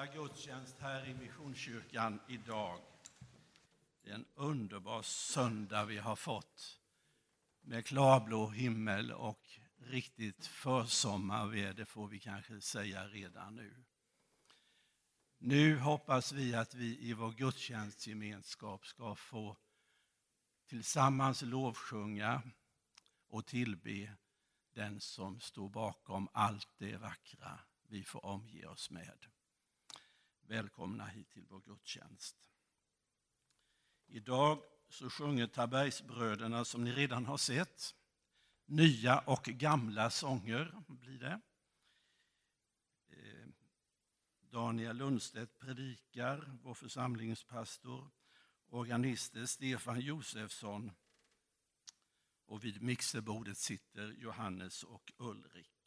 andra gudstjänst här i Missionskyrkan idag. Det är en underbar söndag vi har fått med klarblå himmel och riktigt försommarväder får vi kanske säga redan nu. Nu hoppas vi att vi i vår gudstjänstgemenskap ska få tillsammans lovsjunga och tillbe den som står bakom allt det vackra vi får omge oss med. Välkomna hit till vår gudstjänst. Idag så sjunger Tabergsbröderna, som ni redan har sett, nya och gamla sånger blir det. Eh, Daniel Lundstedt predikar, vår församlingspastor, organister Stefan Josefsson och vid mixerbordet sitter Johannes och Ulrik.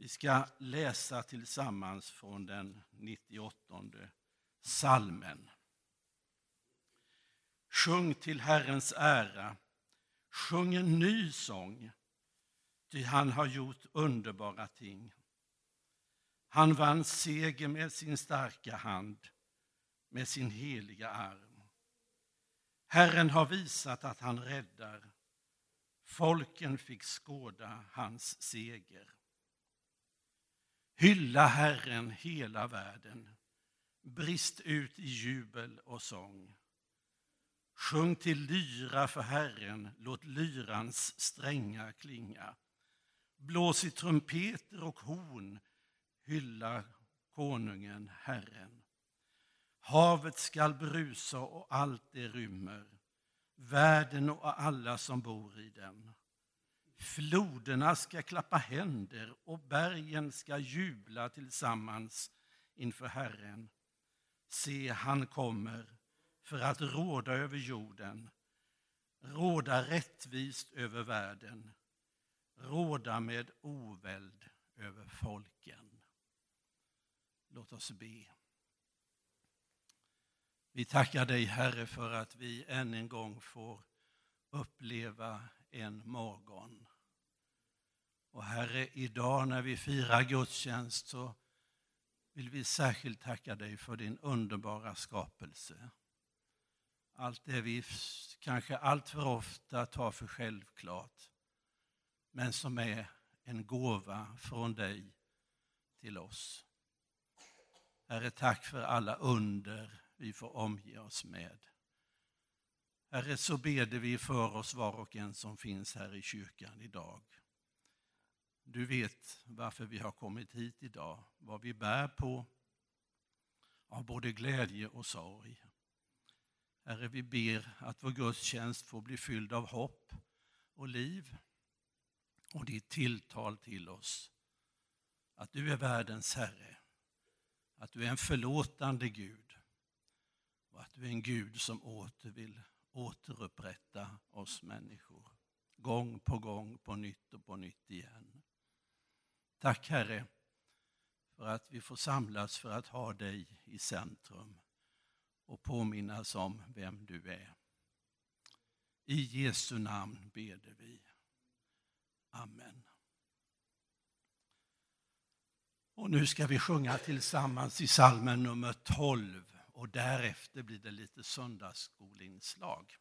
Vi ska läsa tillsammans från den 98 salmen. Sjung till Herrens ära, sjung en ny sång, ty han har gjort underbara ting. Han vann seger med sin starka hand, med sin heliga arm. Herren har visat att han räddar. Folken fick skåda hans seger. Hylla Herren hela världen. Brist ut i jubel och sång. Sjung till lyra för Herren, låt lyrans strängar klinga. Blås i trumpeter och horn, hylla konungen Herren. Havet skall brusa och allt det rymmer, världen och alla som bor i den. Floderna ska klappa händer och bergen ska jubla tillsammans inför Herren. Se, han kommer för att råda över jorden, råda rättvist över världen, råda med oväld över folken. Låt oss be. Vi tackar dig, Herre, för att vi än en gång får uppleva en morgon. Och Herre, idag när vi firar gudstjänst så vill vi särskilt tacka dig för din underbara skapelse. Allt det vi kanske allt för ofta tar för självklart, men som är en gåva från dig till oss. Herre, tack för alla under vi får omge oss med. Herre, så beder vi för oss var och en som finns här i kyrkan idag. Du vet varför vi har kommit hit idag, vad vi bär på av både glädje och sorg. Herre, vi ber att vår gudstjänst får bli fylld av hopp och liv och ditt tilltal till oss. Att du är världens Herre, att du är en förlåtande Gud och att du är en Gud som åter vill återupprätta oss människor. Gång på gång, på nytt och på nytt igen. Tack Herre för att vi får samlas för att ha dig i centrum och påminnas om vem du är. I Jesu namn beder vi. Amen. Och nu ska vi sjunga tillsammans i salmen nummer 12 och därefter blir det lite söndagsskolinslag.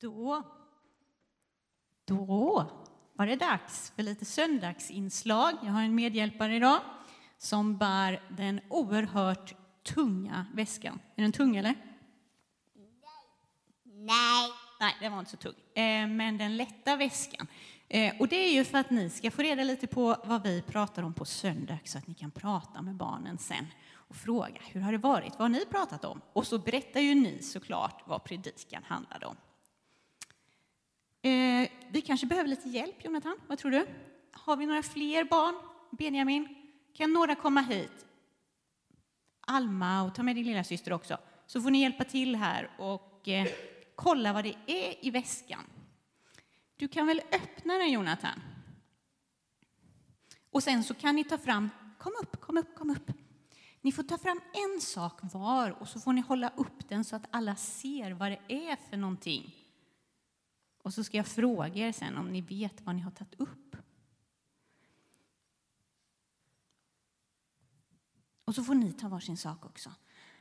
Då, då var det dags för lite söndagsinslag. Jag har en medhjälpare idag som bär den oerhört tunga väskan. Är den tung eller? Nej. Nej, den var inte så tung. Eh, men den lätta väskan. Eh, och det är ju för att ni ska få reda lite på vad vi pratar om på söndag så att ni kan prata med barnen sen och fråga hur har det varit, vad har ni pratat om? Och så berättar ju ni såklart vad predikan handlade om. Eh, vi kanske behöver lite hjälp, Jonathan. Vad tror du? Har vi några fler barn? Benjamin, kan några komma hit? Alma, och ta med din lilla syster också. Så får ni hjälpa till här och eh, kolla vad det är i väskan. Du kan väl öppna den, Jonathan? Och sen så kan ni ta fram, kom upp, kom upp, kom upp. Ni får ta fram en sak var och så får ni hålla upp den så att alla ser vad det är för någonting. Och så ska jag fråga er sen om ni vet vad ni har tagit upp. Och så får ni ta varsin sak också.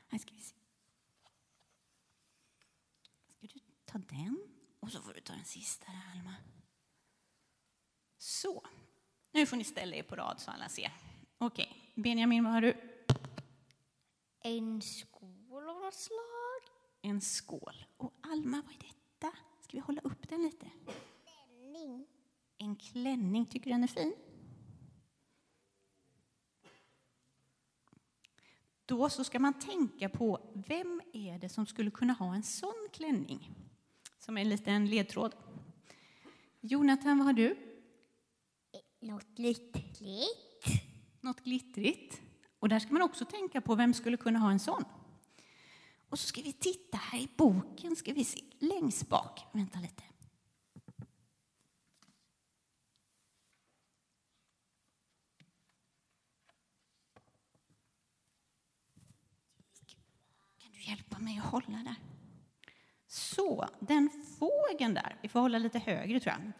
Här ska vi se. Ska du ta den? Och så får du ta den sista där, Alma. Så. Nu får ni ställa er på rad så alla ser. Okej, Benjamin, vad har du? En skål av något slag. En skål. Och Alma, vad är detta? Ska vi hålla upp den lite? Klänning. En klänning. Tycker du den är fin? Då så ska man tänka på vem är det som skulle kunna ha en sån klänning? Som en liten ledtråd. Jonathan, vad har du? Något lyckligt. Något glittrigt. Och där ska man också tänka på vem skulle kunna ha en sån. Och så ska vi titta här i boken, ska vi se, längst bak. Vänta lite. Kan du hjälpa mig att hålla där? Så, den fågeln där. Vi får hålla lite högre tror jag.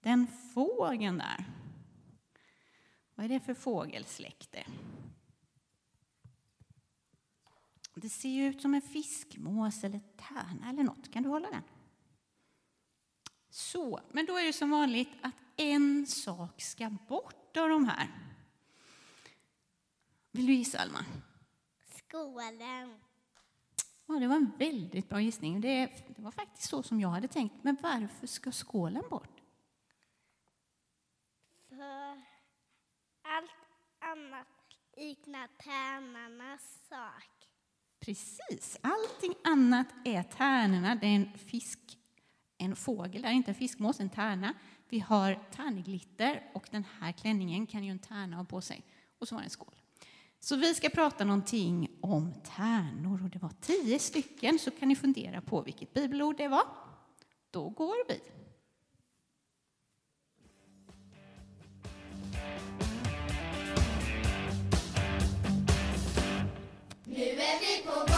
Den fågeln där. Vad är det för fågelsläkte? Det ser ju ut som en fiskmås eller tärna eller något. Kan du hålla den? Så, men då är det som vanligt att en sak ska bort av de här. Vill du gissa, Alma? Skålen. Ja, det var en väldigt bra gissning. Det, det var faktiskt så som jag hade tänkt. Men varför ska skålen bort? För allt annat liknar tärnarnas sak. Precis. Allting annat är tärnorna. Det är en fisk, en fågel, det är inte en fiskmås, en tärna. Vi har tärnglitter och den här klänningen kan ju en tärna ha på sig. Och så var det en skål. Så vi ska prata någonting om tärnor och det var tio stycken så kan ni fundera på vilket bibelord det var. Då går vi. Nu är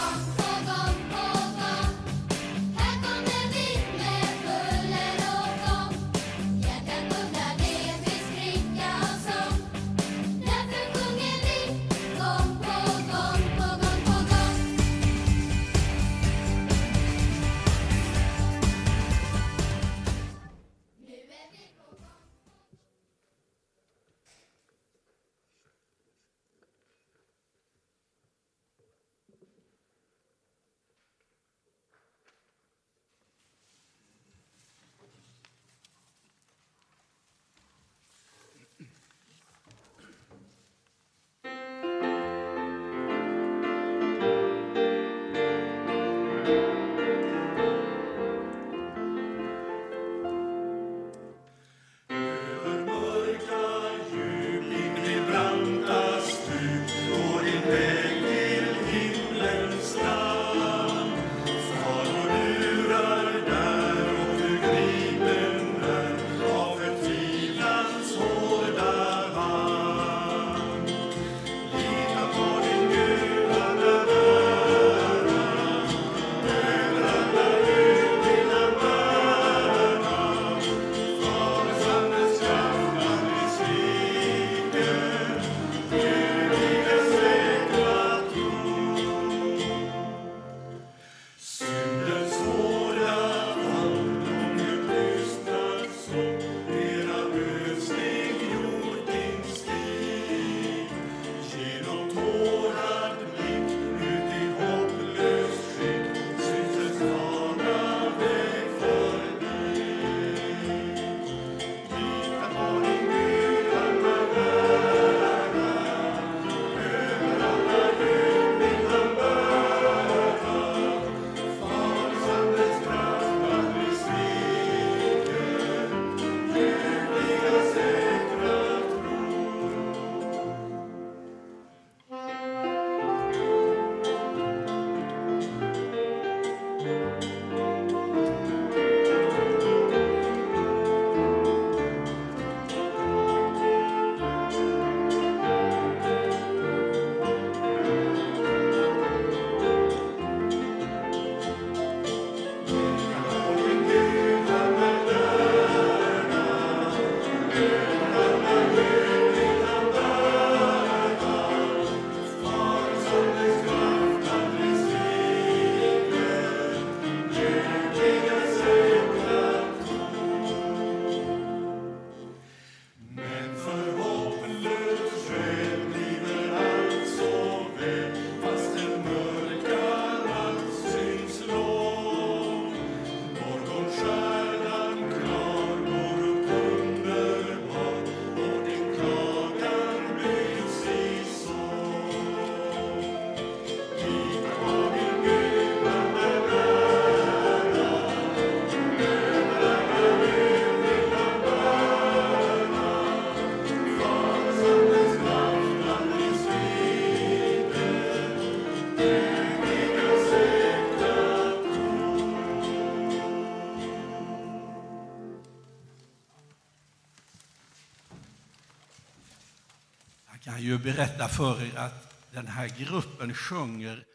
ju berätta för er att den här gruppen sjunger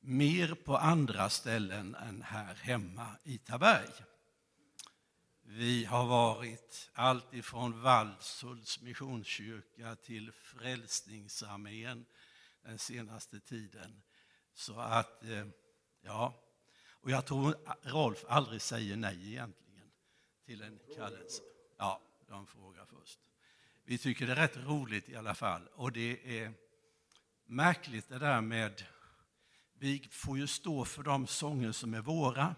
mer på andra ställen än här hemma i Taberg. Vi har varit allt ifrån Valdshults missionskyrka till Frälsningsarmén den senaste tiden. Så att, eh, ja, och jag tror Rolf aldrig säger nej egentligen till en kallelse. Ja, de frågar först. Vi tycker det är rätt roligt i alla fall. Och det är märkligt det där med, vi får ju stå för de sånger som är våra.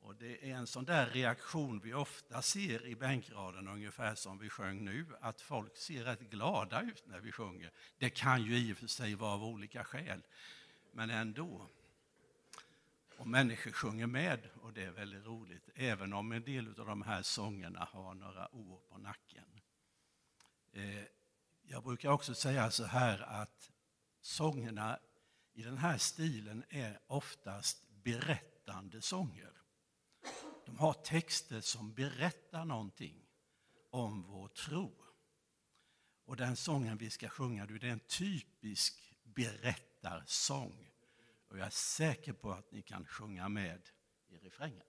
Och det är en sån där reaktion vi ofta ser i bänkraden, ungefär som vi sjöng nu, att folk ser rätt glada ut när vi sjunger. Det kan ju i och för sig vara av olika skäl, men ändå. Och människor sjunger med och det är väldigt roligt, även om en del av de här sångerna har några år på nacken. Eh, jag brukar också säga så här att sångerna i den här stilen är oftast berättande sånger. De har texter som berättar någonting om vår tro. Och den sången vi ska sjunga, det är en typisk berättarsång. Och jag är säker på att ni kan sjunga med i refrängen.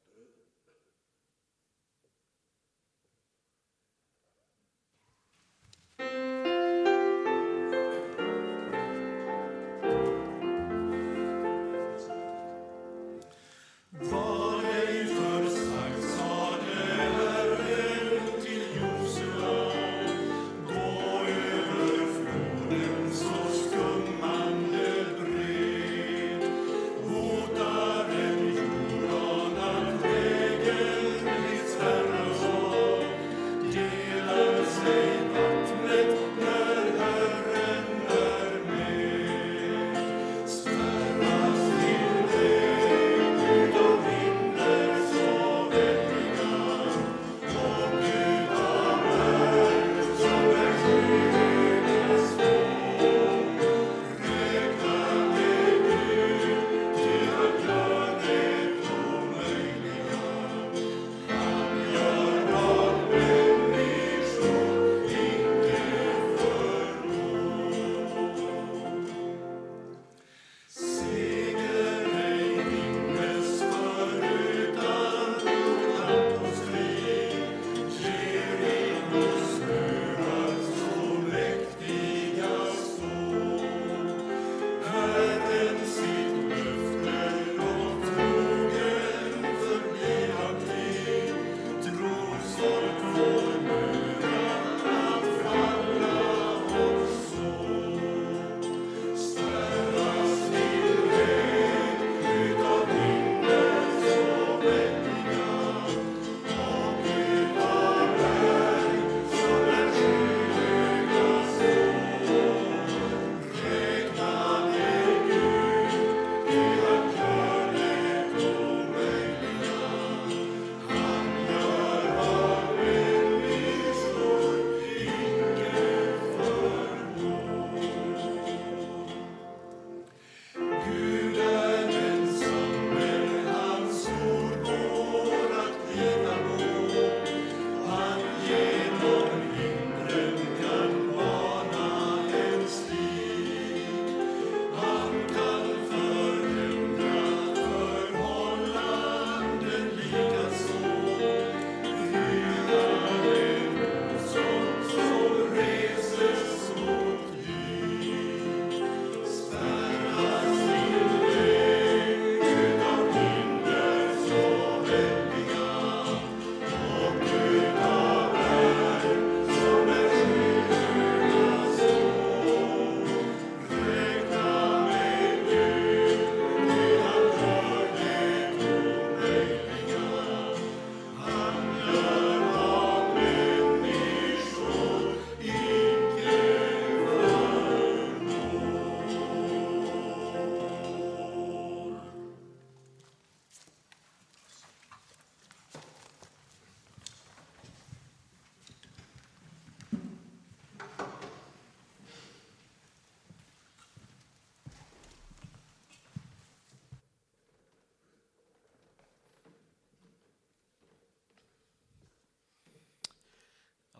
Var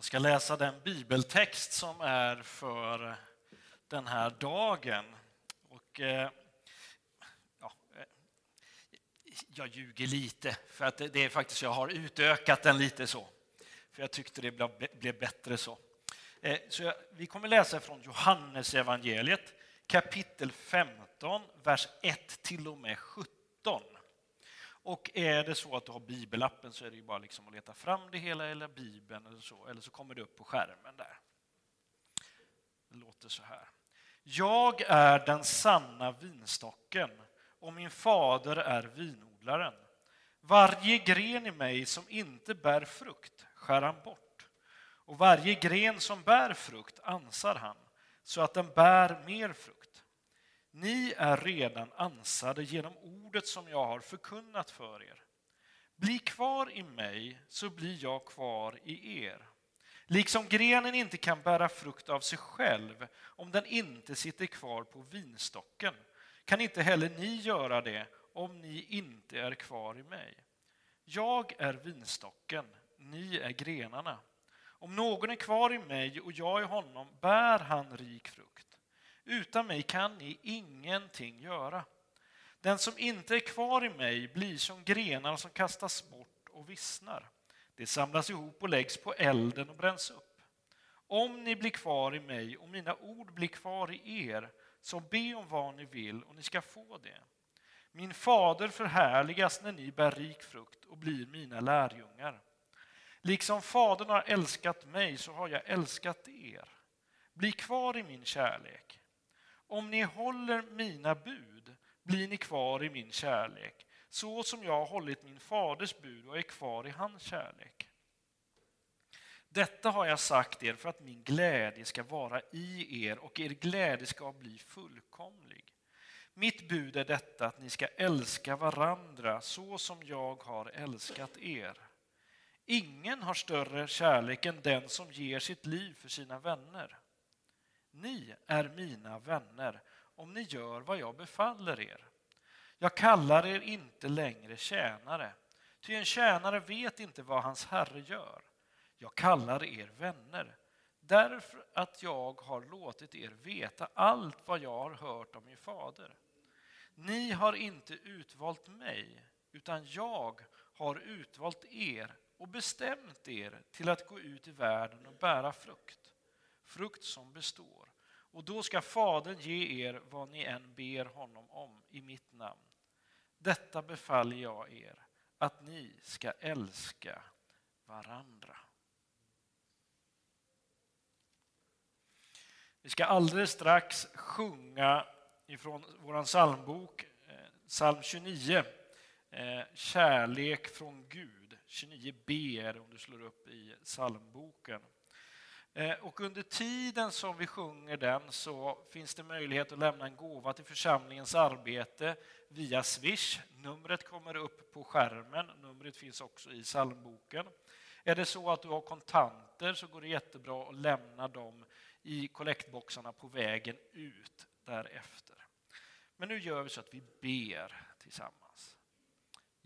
ska läsa den bibeltext som är för den här dagen. Och, eh, ja, eh, jag ljuger lite, för att det är faktiskt jag har utökat den lite så. För jag tyckte det blev, bättre så. Eh, så jag, vi kommer läsa från Johannes evangeliet kapitel 15, vers 1 till och med 17. Och är det så att du har bibelappen så är det ju bara liksom att leta fram det hela eller bibeln eller så, eller så kommer det upp på skärmen där. Det låter så här. Jag är den sanna vinstocken och min fader är vinodlaren. Varje gren i mig som inte bär frukt skär han bort och varje gren som bär frukt ansar han så att den bär mer frukt. Ni är redan ansade genom ordet som jag har förkunnat för er. Bli kvar i mig så blir jag kvar i er. Liksom grenen inte kan bära frukt av sig själv om den inte sitter kvar på vinstocken kan inte heller ni göra det om ni inte är kvar i mig. Jag är vinstocken, ni är grenarna. Om någon är kvar i mig och jag i honom bär han rik frukt. Utan mig kan ni ingenting göra. Den som inte är kvar i mig blir som grenar som kastas bort och vissnar. Det samlas ihop och läggs på elden och bränns upp. Om ni blir kvar i mig och mina ord blir kvar i er, så be om vad ni vill och ni ska få det. Min fader förhärligas när ni bär rik frukt och blir mina lärjungar. Liksom Fadern har älskat mig så har jag älskat er. Bli kvar i min kärlek. Om ni håller mina bud blir ni kvar i min kärlek, så som jag har hållit min faders bud och är kvar i hans kärlek. Detta har jag sagt er för att min glädje ska vara i er och er glädje ska bli fullkomlig. Mitt bud är detta att ni ska älska varandra så som jag har älskat er. Ingen har större kärlek än den som ger sitt liv för sina vänner. Ni är mina vänner om ni gör vad jag befaller er. Jag kallar er inte längre tjänare, ty en tjänare vet inte vad hans herre gör. Jag kallar er vänner, därför att jag har låtit er veta allt vad jag har hört om min fader. Ni har inte utvalt mig, utan jag har utvalt er och bestämt er till att gå ut i världen och bära frukt, frukt som består. Och då ska Fadern ge er vad ni än ber honom om i mitt namn. Detta befaller jag er, att ni ska älska varandra. Vi ska alldeles strax sjunga ifrån vår psalmbok, eh, psalm 29, eh, Kärlek från Gud. 29b är det om du slår upp i psalmboken. Eh, och under tiden som vi sjunger den så finns det möjlighet att lämna en gåva till församlingens arbete via Swish. Numret kommer upp på skärmen. Numret finns också i psalmboken. Är det så att du har kontanter så går det jättebra att lämna dem i kollektboxarna på vägen ut därefter. Men nu gör vi så att vi ber tillsammans.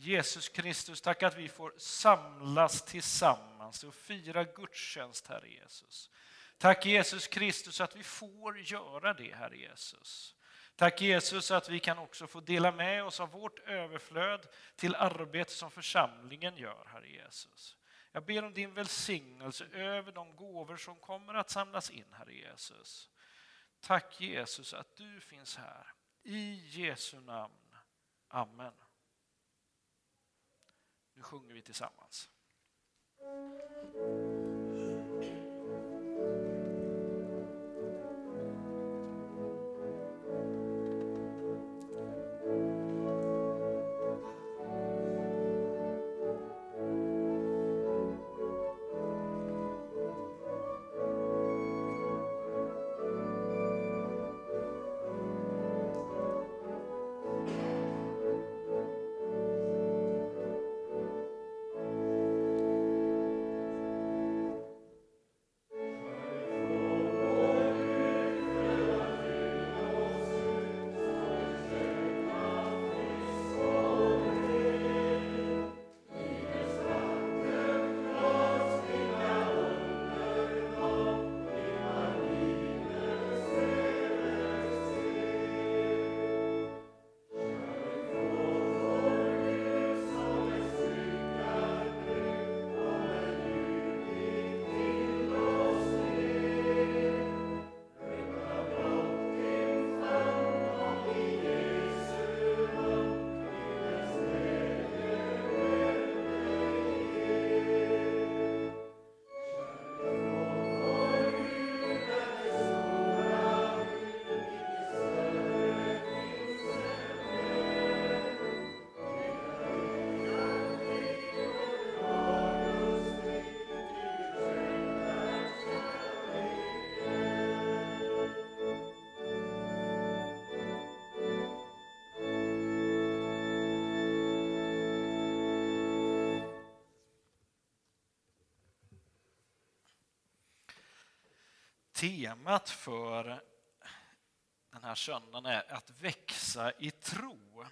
Jesus Kristus, tack att vi får samlas tillsammans och fira gudstjänst, Herre Jesus. Tack Jesus Kristus att vi får göra det, Herre Jesus. Tack Jesus att vi kan också få dela med oss av vårt överflöd till arbete som församlingen gör, Herre Jesus. Jag ber om din välsignelse över de gåvor som kommer att samlas in, Herre Jesus. Tack Jesus att du finns här. I Jesu namn. Amen. Nu sjunger vi tillsammans. Temat för den här söndagen är att växa i tro.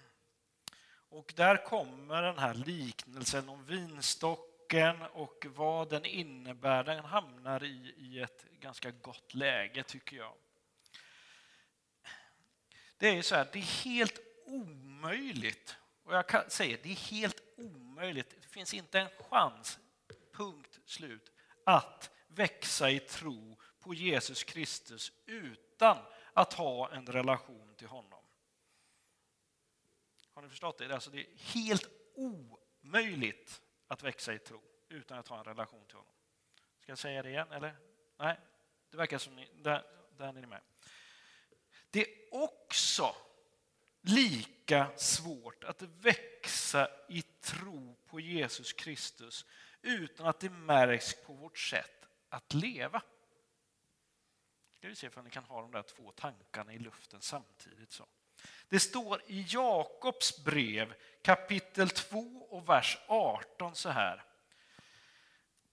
Och där kommer den här liknelsen om vinstocken och vad den innebär. Den hamnar i, i ett ganska gott läge tycker jag. Det är ju så här, det är helt omöjligt. Och jag kan säga, det är helt omöjligt. Det finns inte en chans, punkt slut, att växa i tro på Jesus Kristus utan att ha en relation till honom. Har ni förstått det? Alltså det är helt omöjligt att växa i tro utan att ha en relation till honom. Ska jag säga det igen, eller? Nej, det verkar som ni, där, där är ni med. Det är också lika svårt att växa i tro på Jesus Kristus utan att det märks på vårt sätt att leva. Ska vi se om ni kan ha de där två tankarna i luften samtidigt. Så. Det står i Jakobs brev kapitel 2 och vers 18 så här.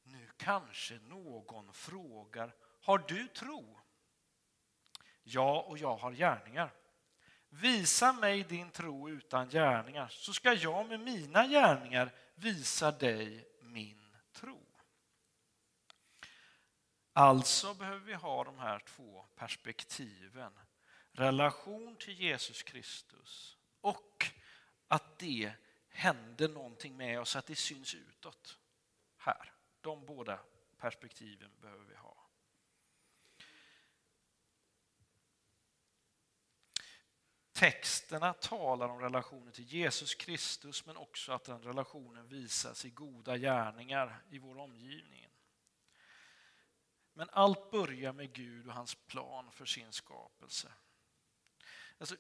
Nu kanske någon frågar, har du tro? Ja, och jag har gärningar. Visa mig din tro utan gärningar, så ska jag med mina gärningar visa dig min tro. Alltså behöver vi ha de här två perspektiven. Relation till Jesus Kristus och att det händer någonting med oss, att det syns utåt. Här. De båda perspektiven behöver vi ha. Texterna talar om relationen till Jesus Kristus men också att den relationen visas i goda gärningar i vår omgivning. Men allt börjar med Gud och hans plan för sin skapelse. Alltså,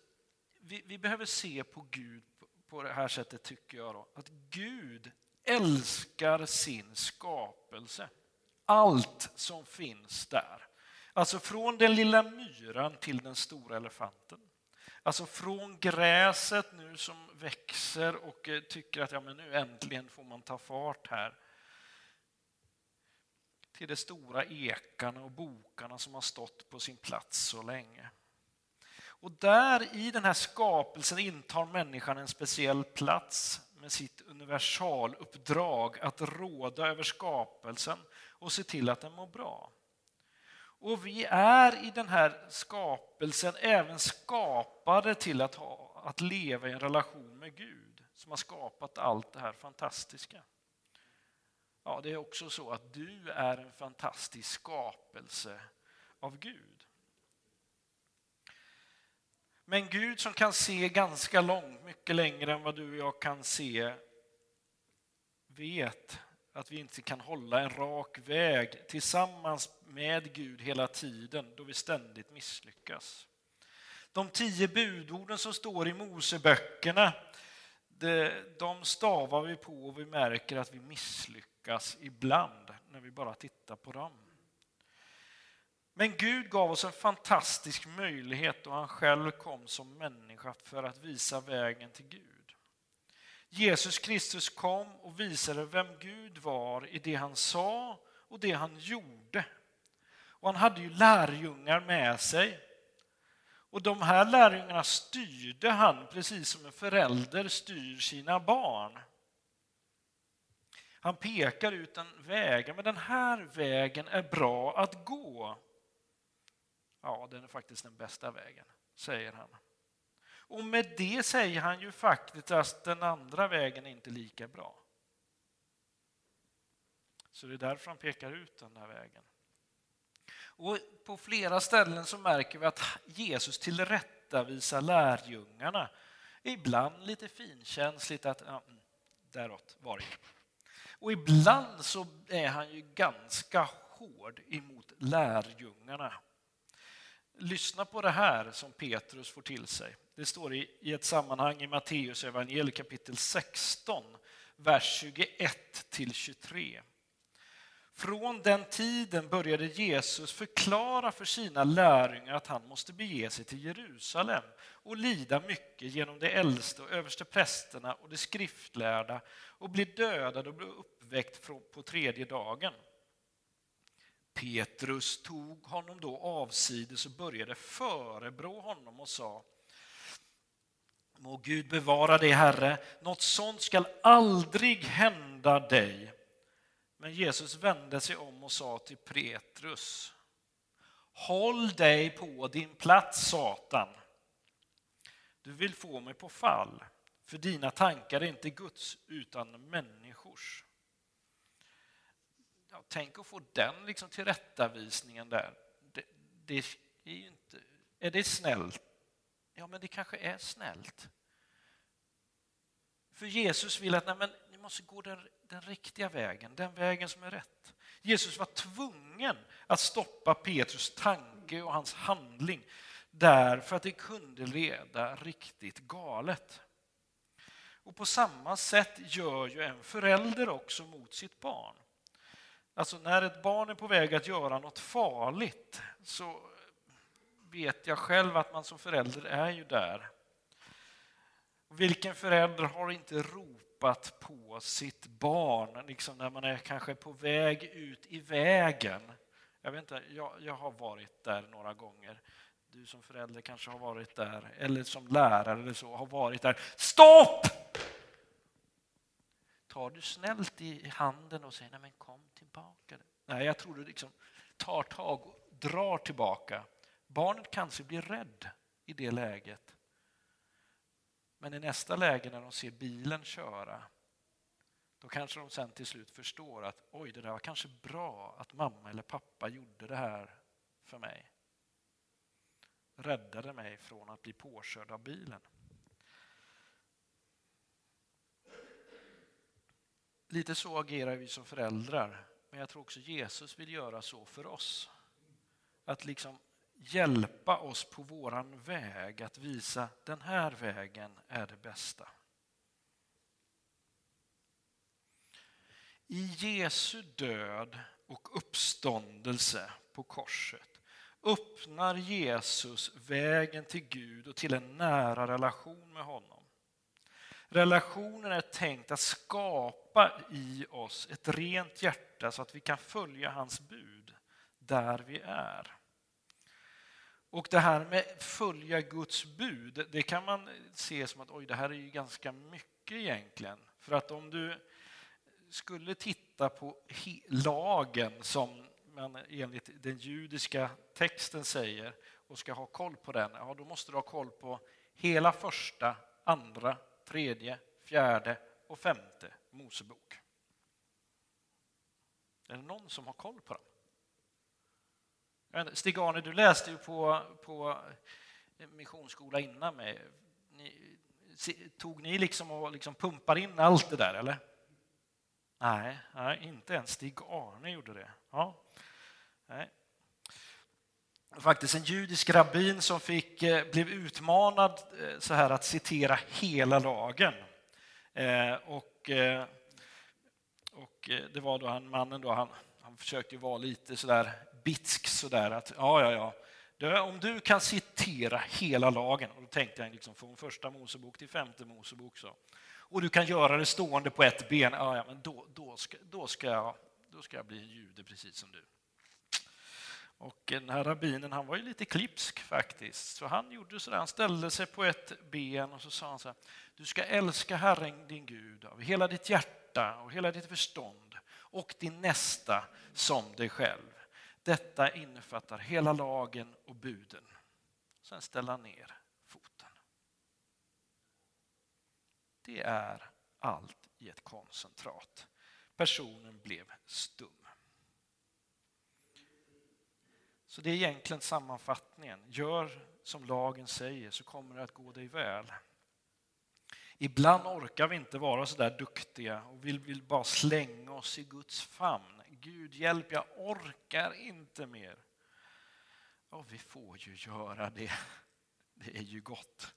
vi, vi behöver se på Gud på, på det här sättet tycker jag. Då, att Gud älskar sin skapelse. Allt som finns där. Alltså från den lilla myran till den stora elefanten. Alltså från gräset nu som växer och eh, tycker att ja, men nu äntligen får man ta fart här. Till de stora ekarna och bokarna som har stått på sin plats så länge. Och där i den här skapelsen intar människan en speciell plats med sitt universaluppdrag att råda över skapelsen och se till att den mår bra. Och vi är i den här skapelsen även skapade till att, ha, att leva i en relation med Gud som har skapat allt det här fantastiska. Ja, det är också så att du är en fantastisk skapelse av Gud. Men Gud som kan se ganska långt, mycket längre än vad du och jag kan se, vet att vi inte kan hålla en rak väg tillsammans med Gud hela tiden då vi ständigt misslyckas. De tio budorden som står i Moseböckerna, de stavar vi på och vi märker att vi misslyckas ibland när vi bara tittar på dem. Men Gud gav oss en fantastisk möjlighet och han själv kom som människa för att visa vägen till Gud. Jesus Kristus kom och visade vem Gud var i det han sa och det han gjorde. Och han hade ju lärjungar med sig. Och de här lärjungarna styrde han precis som en förälder styr sina barn. Han pekar ut en väg, men den här vägen är bra att gå. Ja, den är faktiskt den bästa vägen, säger han. Och med det säger han ju faktiskt att den andra vägen är inte lika bra. Så det är därför han pekar ut den här vägen. Och på flera ställen så märker vi att Jesus tillrättavisar lärjungarna. Ibland lite finkänsligt att ja, mm, däråt var det. Och ibland så är han ju ganska hård emot lärjungarna. Lyssna på det här som Petrus får till sig. Det står i, ett sammanhang i Matteus evangeliet kapitel 16, vers 21 till 23. Från den tiden började Jesus förklara för sina lärjungar att han måste bege sig till Jerusalem och lida mycket genom de äldste och överste prästerna och de skriftlärda och bli dödad och bli uppväckt på tredje dagen. Petrus tog honom då avsides och började förebrå honom och sa Må Gud bevara dig, Herre, något sånt skall aldrig hända dig. Men Jesus vände sig om och sa till Petrus Håll dig på din plats, Satan. Du vill få mig på fall, för dina tankar är inte Guds utan människors. Ja, tänk att få den liksom tillrättavisningen där. Det, det är, ju inte, är det snällt? Ja, men det kanske är snällt. För Jesus vill att nej, men ni måste gå den, den riktiga vägen, den vägen som är rätt. Jesus var tvungen att stoppa Petrus tanke och hans handling därför att det kunde leda riktigt galet. Och på samma sätt gör ju en förälder också mot sitt barn. Alltså när ett barn är på väg att göra något farligt så vet jag själv att man som förälder är ju där. Vilken förälder har inte ropat ropat på sitt barn liksom när man är kanske på väg ut i vägen? Jag, vet inte, jag, jag har varit där några gånger. Du som förälder kanske har varit där, eller som lärare eller så, har varit där. Stopp! Tar du snällt i handen och säger nej men kom tillbaka. Nej, jag tror du liksom tar tag och drar tillbaka. Barnet kanske blir rädd i det läget. Men i nästa läge när de ser bilen köra, då kanske de sen till slut förstår att oj, det där var kanske bra att mamma eller pappa gjorde det här för mig. Räddade mig från att bli påkörd av bilen. Lite så agerar vi som föräldrar, men jag tror också Jesus vill göra så för oss. Att liksom hjälpa oss på våran väg, att visa den här vägen är det bästa. I Jesu död och uppståndelse på korset öppnar Jesus vägen till Gud och till en nära relation med honom. Relationen är tänkt att skapa i oss ett rent hjärta så att vi kan följa hans bud där vi är. Och det här med följa Guds bud, det kan man se som att oj, det här är ju ganska mycket egentligen. För att om du skulle titta på lagen som man enligt den judiska texten säger och ska ha koll på den, ja då måste du ha koll på hela första, andra, tredje, fjärde och femte Mosebok. Är det någon som har koll på dem? Stig-Arne, du läste ju på, på missionsskola innan mig. Ni, tog ni liksom och liksom pumpar in allt det där, eller? Nej, nej inte ens Stig-Arne gjorde det. Ja. Nej. Faktiskt en judisk rabbin som fick, eh, blev utmanad eh, så här att citera hela lagen. Eh, och, eh, och det var då han, mannen då, han, han försökte vara lite sådär bitsk sådär att ja, ja, ja. om du kan citera hela lagen, och då tänkte jag liksom från första Mosebok till femte Mosebok, så, och du kan göra det stående på ett ben, ja, ja men då, då, ska, då, ska jag, då ska jag bli en jude precis som du. Och den här rabbinen han var ju lite klipsk faktiskt, så han gjorde så där, han ställde sig på ett ben och så sa han så här, du ska älska Herren din Gud av hela ditt hjärta och hela ditt förstånd och din nästa som dig själv. Detta innefattar hela lagen och buden. Sen ställa ner foten. Det är allt i ett koncentrat. Personen blev stum. Så det är egentligen sammanfattningen. Gör som lagen säger så kommer det att gå dig väl. Ibland orkar vi inte vara så där duktiga och vill, vill bara slänga oss i Guds famn. Gud hjälp, jag orkar inte mer. Ja, vi får ju göra det. Det är ju gott.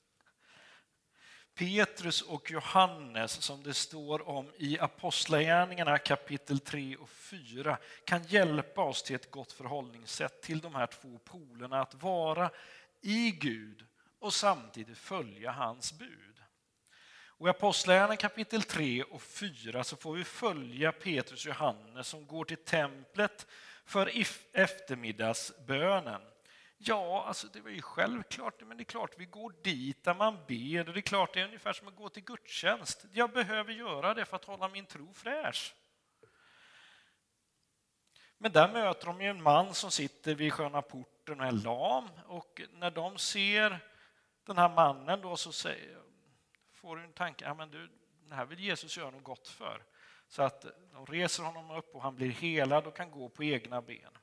Petrus och Johannes, som det står om i Apostlagärningarna kapitel 3 och 4, kan hjälpa oss till ett gott förhållningssätt till de här två polerna, att vara i Gud och samtidigt följa hans bud. Och I Apostlagärningarna kapitel 3 och 4 så får vi följa Petrus och Johannes som går till templet för eftermiddagsbönen. Ja, alltså det var ju självklart, men det är klart vi går dit där man ber. Det är klart det är ungefär som att gå till gudstjänst. Jag behöver göra det för att hålla min tro fräsch. Men där möter de ju en man som sitter vid sköna porten och är lam och när de ser den här mannen då så säger, får du en tanke, ja men du, det här vill Jesus göra något gott för. Så att de reser honom upp och han blir helad och kan gå på egna ben.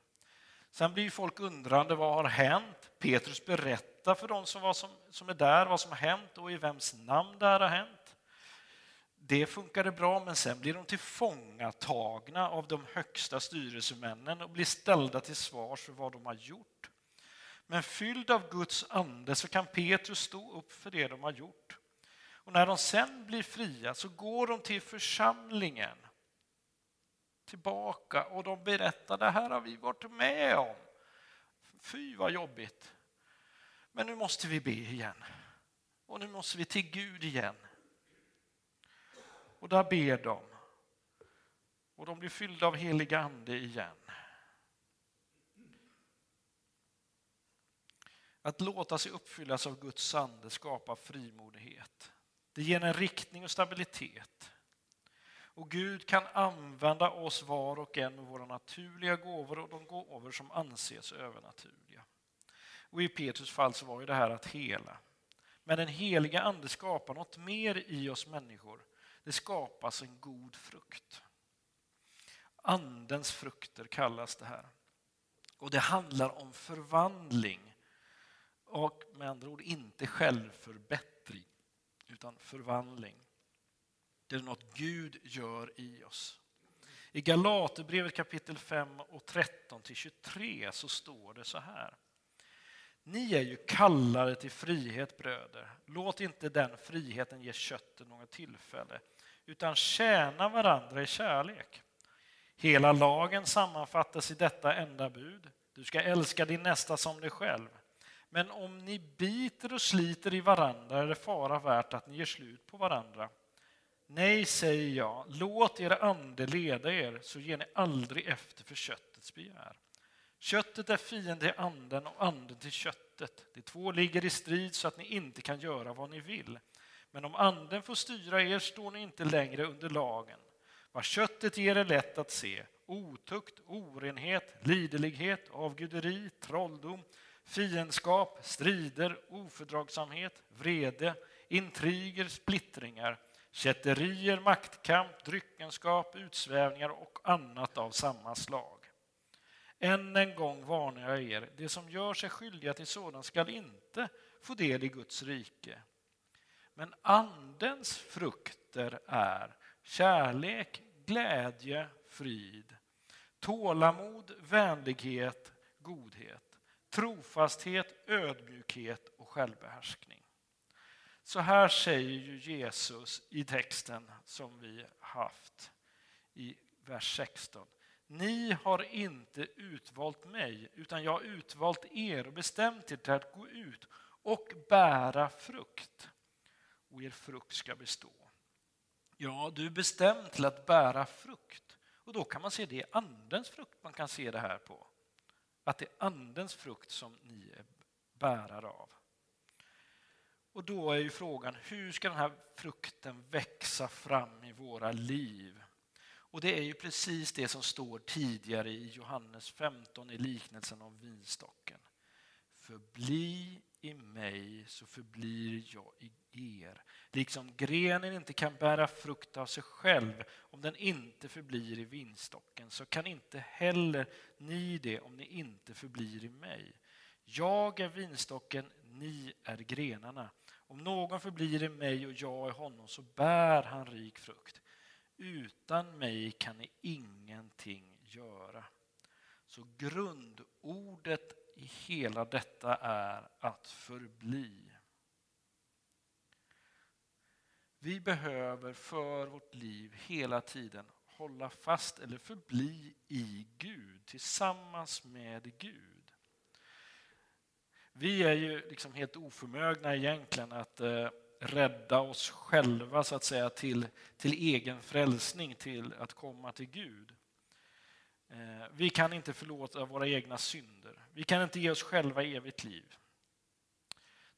Sen blir folk undrande, vad har hänt? Petrus berättar för de som, var som, som är där vad som har hänt och i vems namn det här har hänt. Det funkade bra, men sen blir de tillfångatagna av de högsta styrelsemännen och blir ställda till svars för vad de har gjort. Men fylld av Guds ande så kan Petrus stå upp för det de har gjort. Och när de sen blir fria så går de till församlingen tillbaka och de berättar det här har vi varit med om. Fy vad jobbigt. Men nu måste vi be igen. Och nu måste vi till Gud igen. Och där ber de. Och de blir fyllda av helig ande igen. Att låta sig uppfyllas av Guds ande skapar frimodighet. Det ger en riktning och stabilitet. Och Gud kan använda oss var och en med våra naturliga gåvor och de gåvor som anses övernaturliga. Och i Petrus fall så var ju det här att hela. Men den heliga ande skapar något mer i oss människor. Det skapas en god frukt. Andens frukter kallas det här. Och det handlar om förvandling. Och med andra ord inte självförbättring, utan förvandling. Det är något Gud gör i oss. I Galaterbrevet kapitel 5 och 13 till 23 så står det så här. Ni är ju kallade till frihet bröder. Låt inte den friheten ge köttet något tillfälle, utan tjäna varandra i kärlek. Hela lagen sammanfattas i detta enda bud. Du ska älska din nästa som dig själv. Men om ni biter och sliter i varandra är det fara värt att ni ger slut på varandra. Nej, säger jag, låt er ande leda er så ger ni aldrig efter för köttets begär. Köttet är fiende till anden och anden till köttet. De två ligger i strid så att ni inte kan göra vad ni vill. Men om anden får styra er står ni inte längre under lagen. Vad köttet ger är lätt att se. Otukt, orenhet, liderlighet, avguderi, trolldom, fiendskap, strider, ofördragsamhet, vrede, intriger, splittringar, kätterier, maktkamp, dryckenskap, utsvävningar och annat av samma slag. Än en gång varnar jag er, det som gör sig skyldiga till sådant skall inte få del i Guds rike. Men andens frukter är kärlek, glädje, frid, tålamod, vänlighet, godhet, trofasthet, ödmjukhet och självbehärskning. Så här säger ju Jesus i texten som vi haft i vers 16. Ni har inte utvalt mig, utan jag har utvalt er och bestämt er till att gå ut och bära frukt. Och er frukt ska bestå. Ja, du är bestämd till att bära frukt. Och då kan man se det är andens frukt man kan se det här på. Att det är andens frukt som ni är bärare av. Och då är ju frågan, hur ska den här frukten växa fram i våra liv? Och det är ju precis det som står tidigare i Johannes 15 i liknelsen om vinstocken. Förbli i mig så förblir jag i er. Liksom grenen inte kan bära frukt av sig själv om den inte förblir i vinstocken så kan inte heller ni det om ni inte förblir i mig. Jag är vinstocken, ni är grenarna. Om någon förblir i mig och jag i honom så bär han rik frukt. Utan mig kan ni ingenting göra. Så grundordet i hela detta är att förbli. Vi behöver för vårt liv hela tiden hålla fast eller förbli i Gud, tillsammans med Gud. Vi är ju liksom helt oförmögna egentligen att eh, rädda oss själva så att säga till, till egen frälsning, till att komma till Gud. Eh, vi kan inte förlåta våra egna synder. Vi kan inte ge oss själva evigt liv.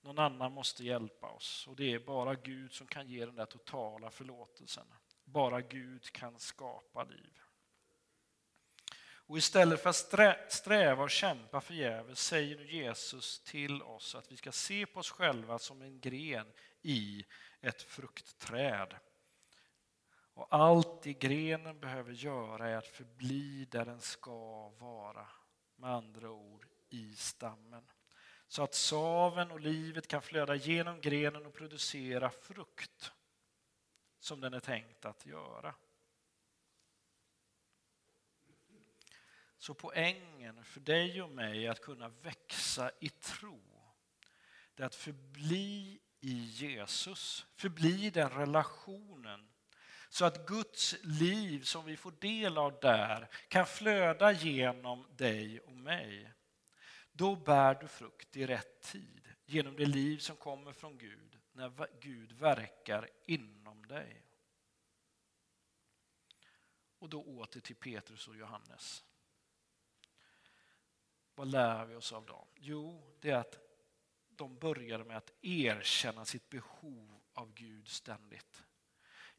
Någon annan måste hjälpa oss och det är bara Gud som kan ge den där totala förlåtelsen. Bara Gud kan skapa liv. Och istället för att sträva och kämpa förgäves säger nu Jesus till oss att vi ska se på oss själva som en gren i ett fruktträd. Och allt det grenen behöver göra är att förbli där den ska vara. Med andra ord, i stammen. Så att saven och livet kan flöda genom grenen och producera frukt som den är tänkt att göra. Så poängen för dig och mig att kunna växa i tro, det är att förbli i Jesus, förbli den relationen så att Guds liv som vi får del av där kan flöda genom dig och mig. Då bär du frukt i rätt tid genom det liv som kommer från Gud när Gud verkar inom dig. Och då åter till Petrus och Johannes. Vad lär vi oss av dem? Jo, det är att de började med att erkänna sitt behov av Gud ständigt.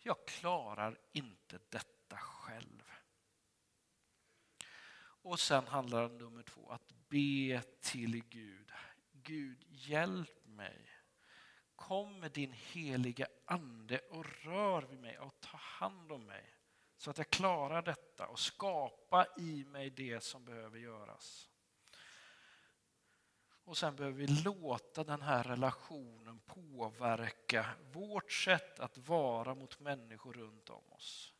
Jag klarar inte detta själv. Och sen handlar det nummer två, att be till Gud. Gud, hjälp mig. Kom med din heliga ande och rör vid mig och ta hand om mig så att jag klarar detta och skapa i mig det som behöver göras. Och sen behöver vi låta den här relationen påverka vårt sätt att vara mot människor runt om oss.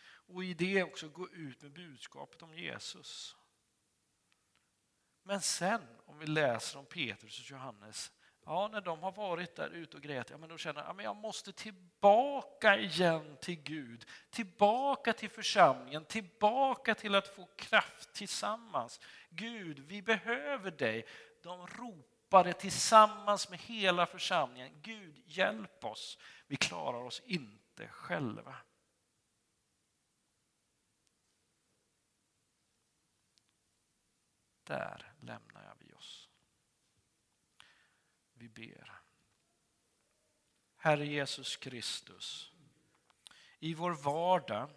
Och i det också gå ut med budskapet om Jesus. Men sen om vi läser om Petrus och Johannes, ja när de har varit där ute och grät, ja men då känner jag, ja, jag måste tillbaka igen till Gud, tillbaka till församlingen, tillbaka till att få kraft tillsammans. Gud, vi behöver dig. De ropade tillsammans med hela församlingen, Gud hjälp oss, vi klarar oss inte själva. Där lämnar vi oss. Vi ber. Herre Jesus Kristus, i vår vardag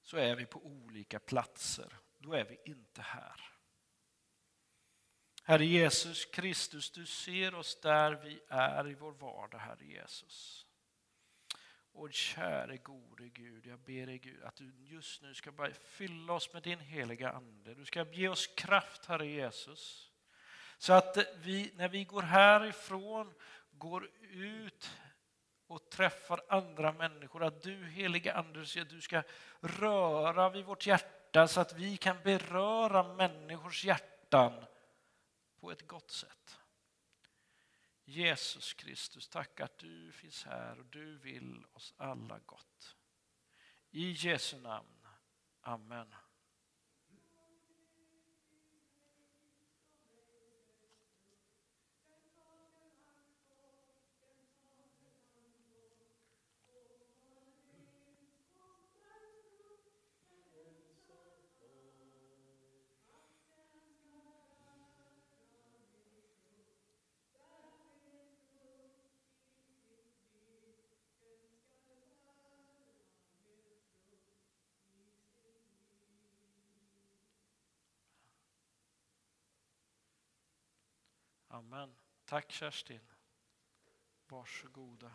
så är vi på olika platser. Då är vi inte här. Herre Jesus Kristus, du ser oss där vi är i vår vardag, Herre Jesus. Och käre gode Gud, jag ber dig Gud att du just nu ska bara fylla oss med din heliga Ande. Du ska ge oss kraft, Herre Jesus. Så att vi, när vi går härifrån, går ut och träffar andra människor, att du heliga Ande, du ska röra vid vårt hjärta så att vi kan beröra människors hjärtan på ett gott sätt. Jesus Kristus, tack att du finns här och du vill oss alla gott. I Jesu namn. Amen. Amen. Tack Kerstin. Varsågoda.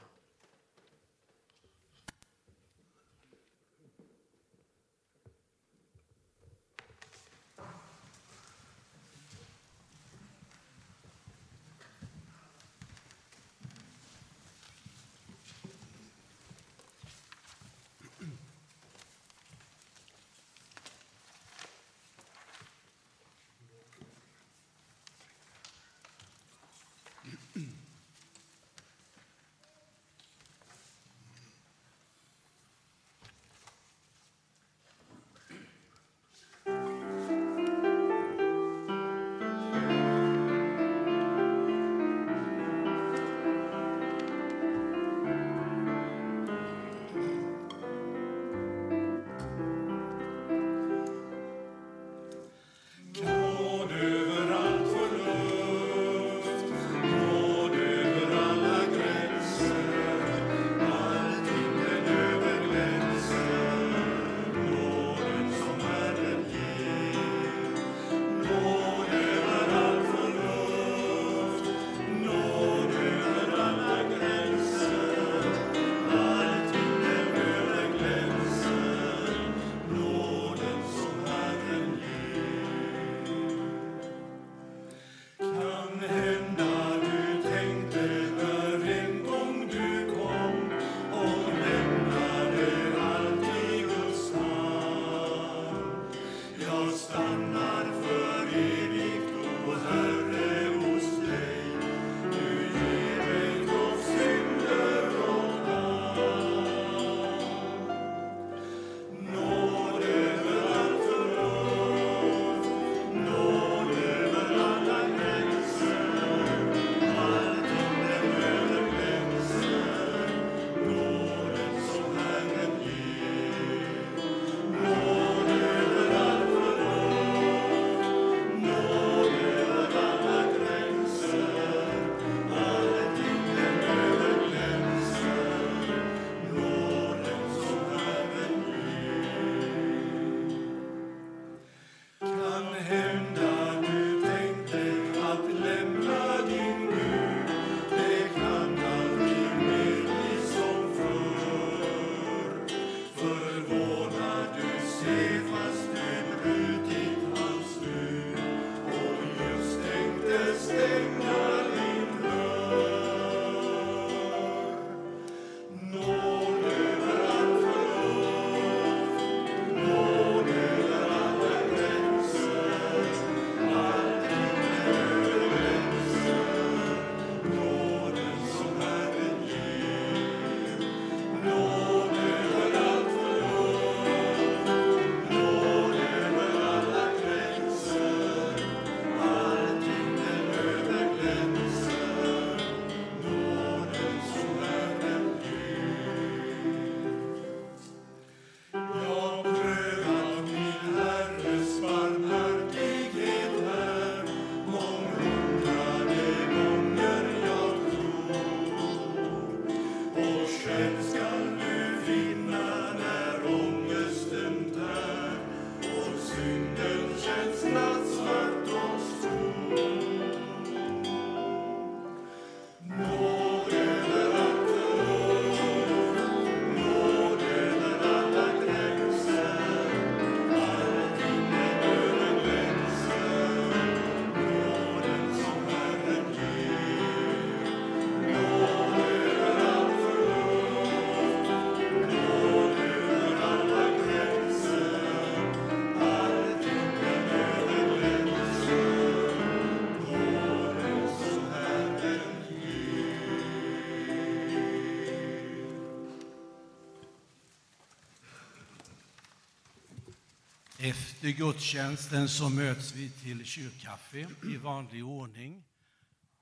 Efter gudstjänsten så möts vi till kyrkkaffe i vanlig ordning.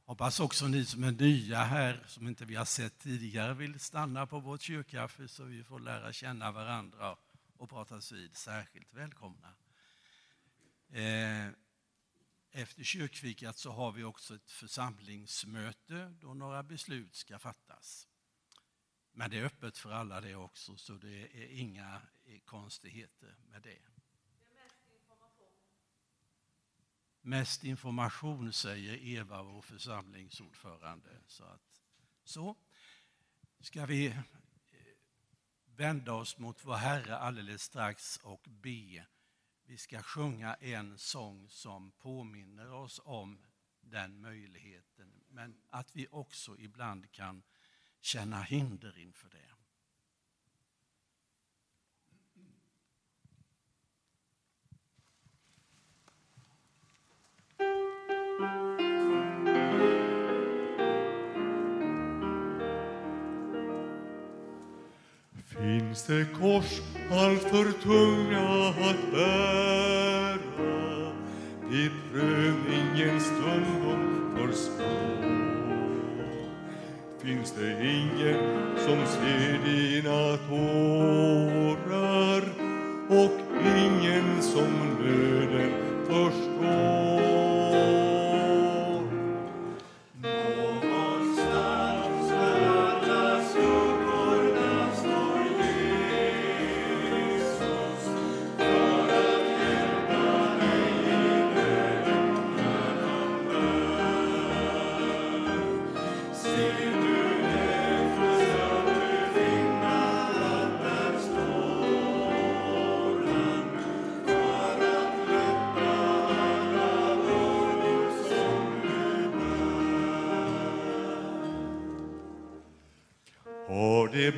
Hoppas också ni som är nya här, som inte vi har sett tidigare, vill stanna på vårt kyrkkaffe så vi får lära känna varandra och pratas vid. Särskilt välkomna. Eh, efter kyrkfikat så har vi också ett församlingsmöte då några beslut ska fattas. Men det är öppet för alla det också, så det är inga konstigheter med det. Mest information säger Eva, vår församlingsordförande. Så, att, så ska vi eh, vända oss mot vår Herre alldeles strax och be. Vi ska sjunga en sång som påminner oss om den möjligheten, men att vi också ibland kan känna hinder inför det. Finns det kors alltför tunga att bära i prövningens stundom förspå? Finns det ingen som ser dina tårar och ingen som nöden förstår?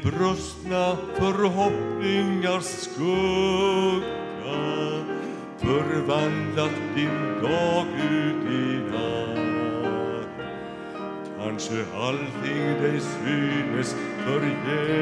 Brustna förhoppningars skugga förvandlat din dag ut i natt? Kanske allting dig synes förgäves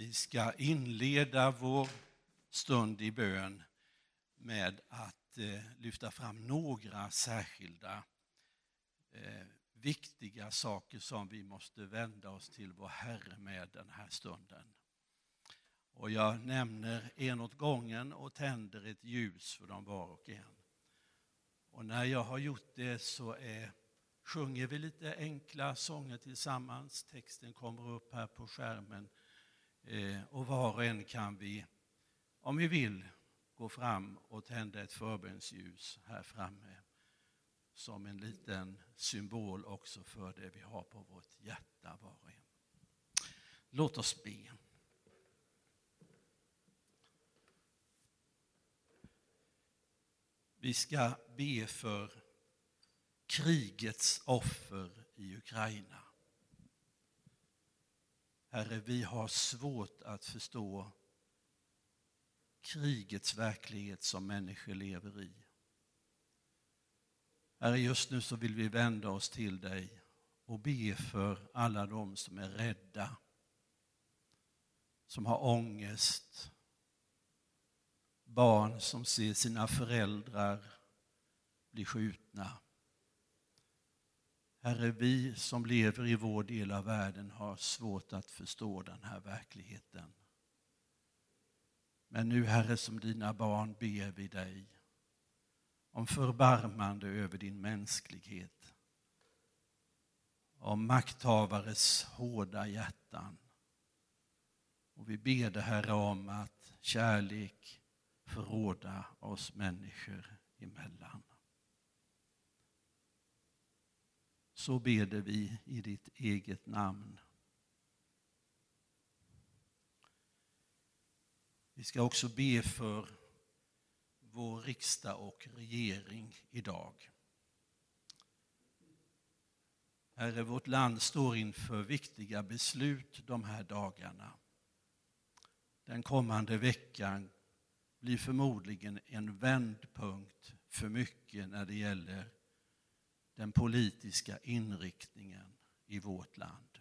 Vi ska inleda vår stund i bön med att eh, lyfta fram några särskilda eh, viktiga saker som vi måste vända oss till vår Herre med den här stunden. Och jag nämner en åt gången och tänder ett ljus för dem var och en. Och när jag har gjort det så är, sjunger vi lite enkla sånger tillsammans. Texten kommer upp här på skärmen. Eh, och var och en kan vi, om vi vill, gå fram och tända ett förbönsljus här framme som en liten symbol också för det vi har på vårt hjärta var och en. Låt oss be. Vi ska be för krigets offer i Ukraina. Herre, vi har svårt att förstå krigets verklighet som människor lever i. Herre, just nu så vill vi vända oss till dig och be för alla de som är rädda, som har ångest, barn som ser sina föräldrar bli skjutna. Herre, vi som lever i vår del av världen har svårt att förstå den här verkligheten. Men nu, Herre, som dina barn ber vi dig om förbarmande över din mänsklighet. Om makthavares hårda hjärtan. Och vi ber dig, Herre, om att kärlek förråda oss människor emellan. Så beder vi i ditt eget namn. Vi ska också be för vår riksdag och regering idag. Herre, vårt land står inför viktiga beslut de här dagarna. Den kommande veckan blir förmodligen en vändpunkt för mycket när det gäller den politiska inriktningen i vårt land.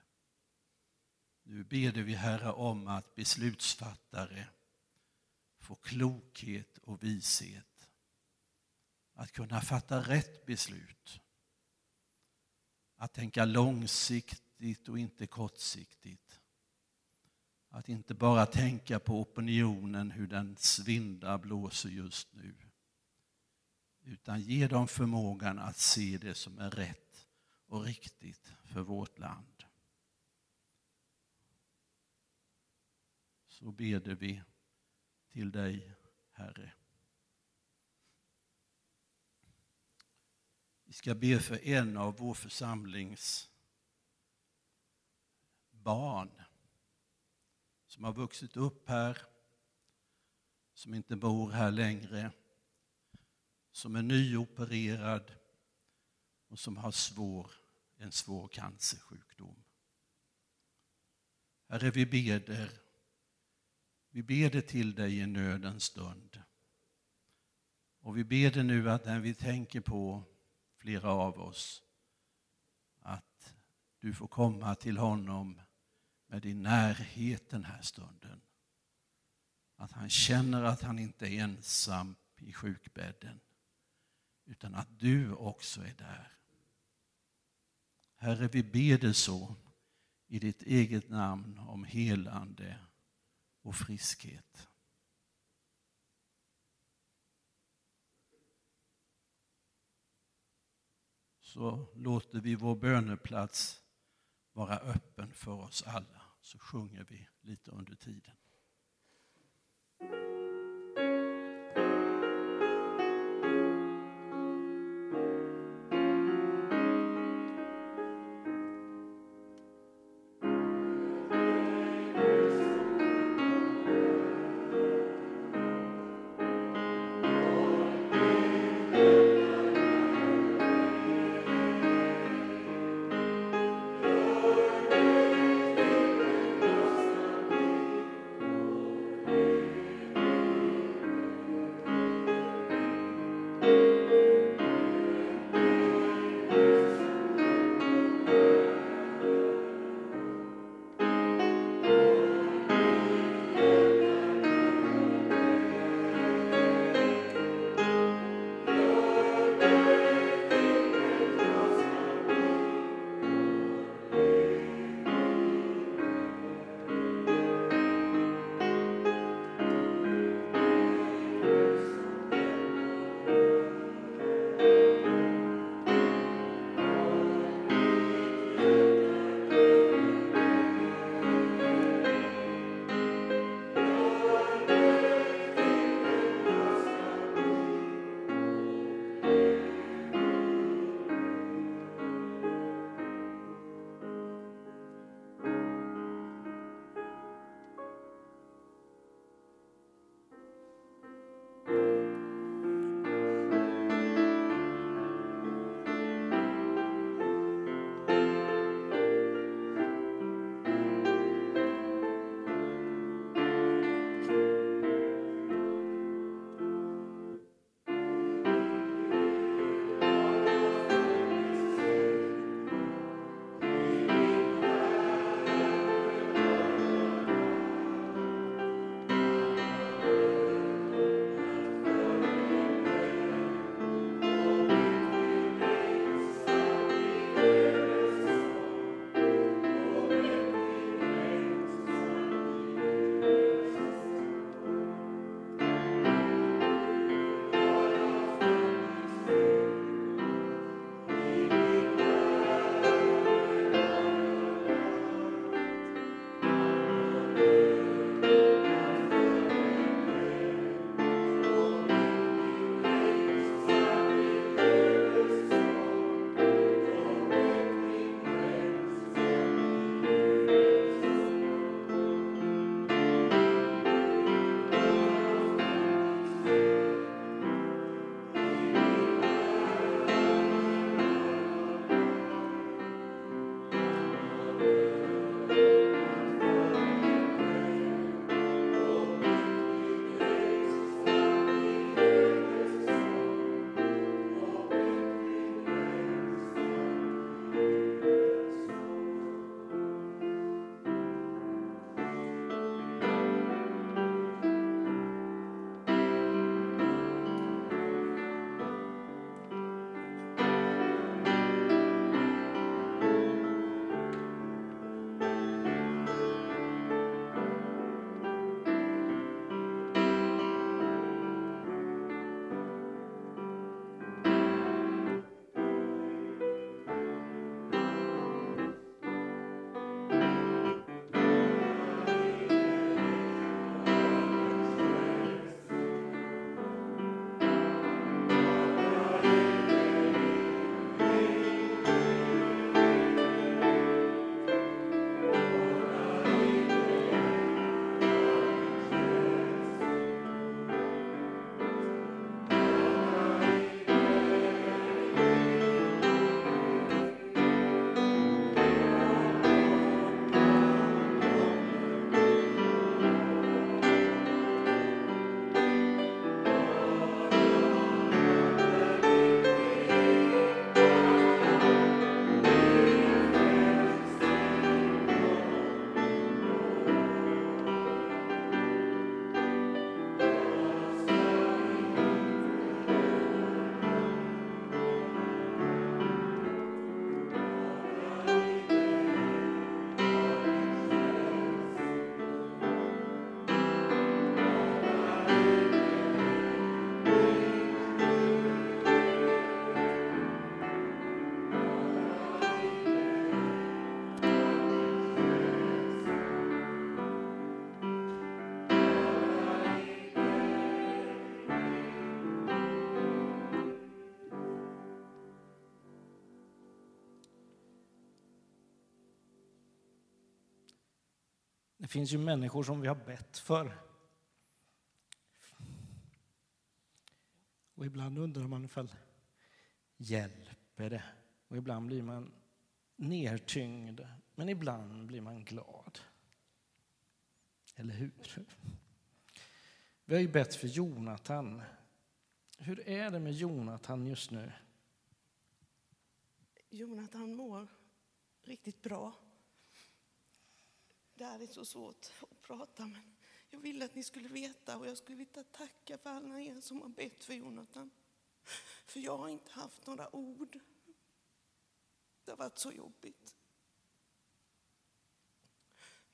Nu ber vi Herre om att beslutsfattare får klokhet och vishet. Att kunna fatta rätt beslut. Att tänka långsiktigt och inte kortsiktigt. Att inte bara tänka på opinionen, hur den svindar, blåser just nu. Utan ge dem förmågan att se det som är rätt och riktigt för vårt land. Så beder vi till dig, Herre. Vi ska be för en av vår församlings barn som har vuxit upp här, som inte bor här längre, som är nyopererad och som har svår, en svår cancersjukdom. Herre, vi beder vi ber till dig i nödens stund. Och vi ber nu att när vi tänker på flera av oss, att du får komma till honom med din närhet den här stunden. Att han känner att han inte är ensam i sjukbädden, utan att du också är där. Herre, vi ber dig så i ditt eget namn om helande och friskhet. Så låter vi vår böneplats vara öppen för oss alla, så sjunger vi lite under tiden. Finns ju människor som vi har bett för. Och ibland undrar man ifall hjälper det? Och ibland blir man nertyngd, men ibland blir man glad. Eller hur? Vi har ju bett för Jonathan. Hur är det med Jonathan just nu? Jonathan mår riktigt bra. Det här är så svårt att prata men jag ville att ni skulle veta och jag skulle vilja tacka för alla er som har bett för Jonathan. För jag har inte haft några ord. Det har varit så jobbigt.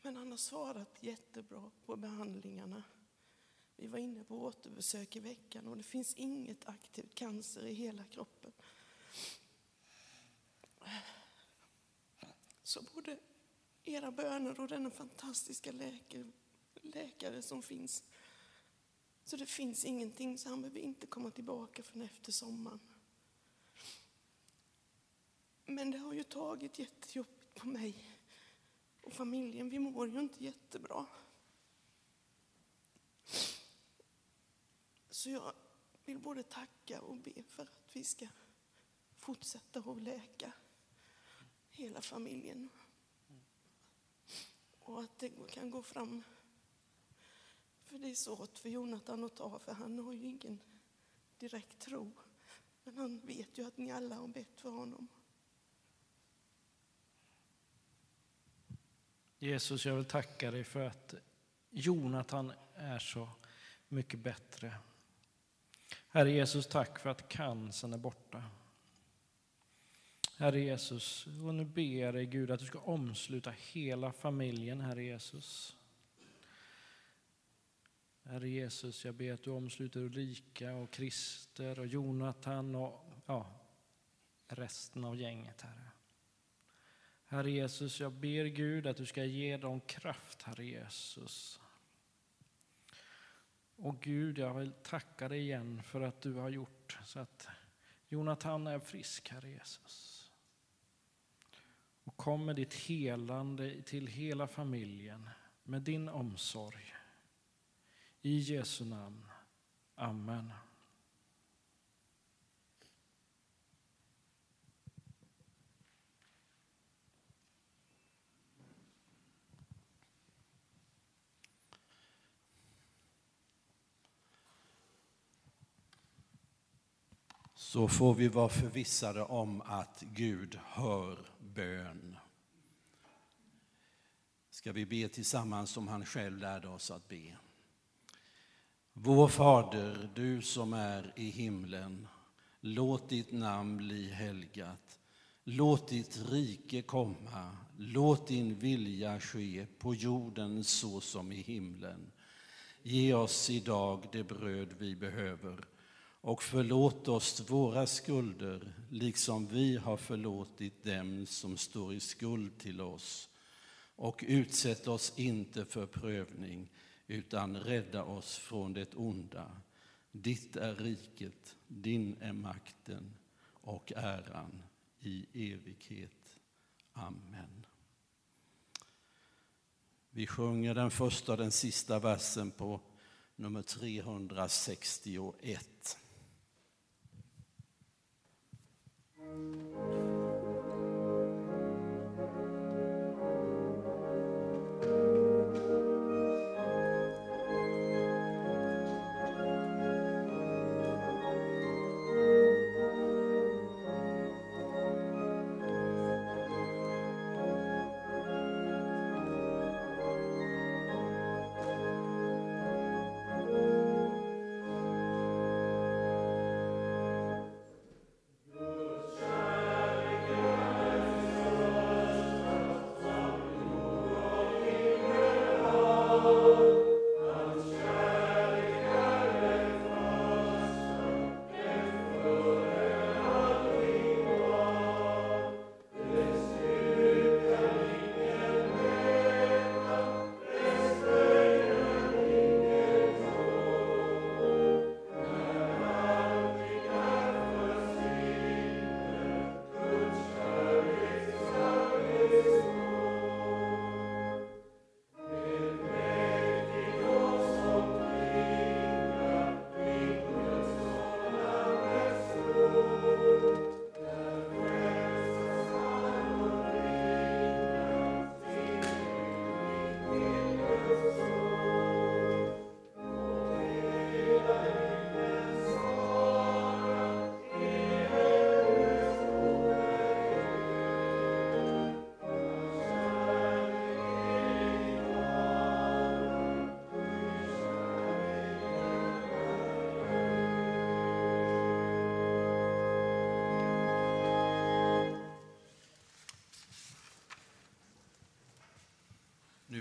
Men han har svarat jättebra på behandlingarna. Vi var inne på återbesök i veckan och det finns inget aktivt cancer i hela kroppen. Så både era böner och denna fantastiska läkare, läkare som finns. Så det finns ingenting, så han behöver inte komma tillbaka förrän efter sommaren. Men det har ju tagit jättejobbigt på mig och familjen. Vi mår ju inte jättebra. Så jag vill både tacka och be för att vi ska fortsätta att läka hela familjen. Och att det kan gå fram. För det är svårt för Jonathan att ta, för han har ju ingen direkt tro. Men han vet ju att ni alla har bett för honom. Jesus, jag vill tacka dig för att Jonathan är så mycket bättre. Herre Jesus, tack för att cancern är borta. Herre Jesus, och nu ber jag dig Gud att du ska omsluta hela familjen, Herre Jesus. Herre Jesus, jag ber att du omsluter Ulrika och Christer och Jonathan och ja, resten av gänget, Herre. Herre Jesus, jag ber Gud att du ska ge dem kraft, Herre Jesus. Och Gud, jag vill tacka dig igen för att du har gjort så att Jonathan är frisk, Herre Jesus. Och kom med ditt helande till hela familjen, med din omsorg. I Jesu namn. Amen. så får vi vara förvissade om att Gud hör bön. Ska vi be tillsammans som han själv lärde oss att be. Vår Fader, du som är i himlen. Låt ditt namn bli helgat. Låt ditt rike komma. Låt din vilja ske på jorden så som i himlen. Ge oss idag det bröd vi behöver och förlåt oss våra skulder liksom vi har förlåtit dem som står i skuld till oss. Och utsätt oss inte för prövning utan rädda oss från det onda. Ditt är riket, din är makten och äran i evighet. Amen. Vi sjunger den första och den sista versen på nummer 361.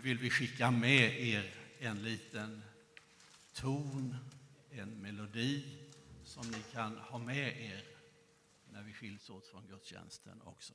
Vill vi skicka med er en liten ton, en melodi som ni kan ha med er när vi skiljs åt från gudstjänsten också.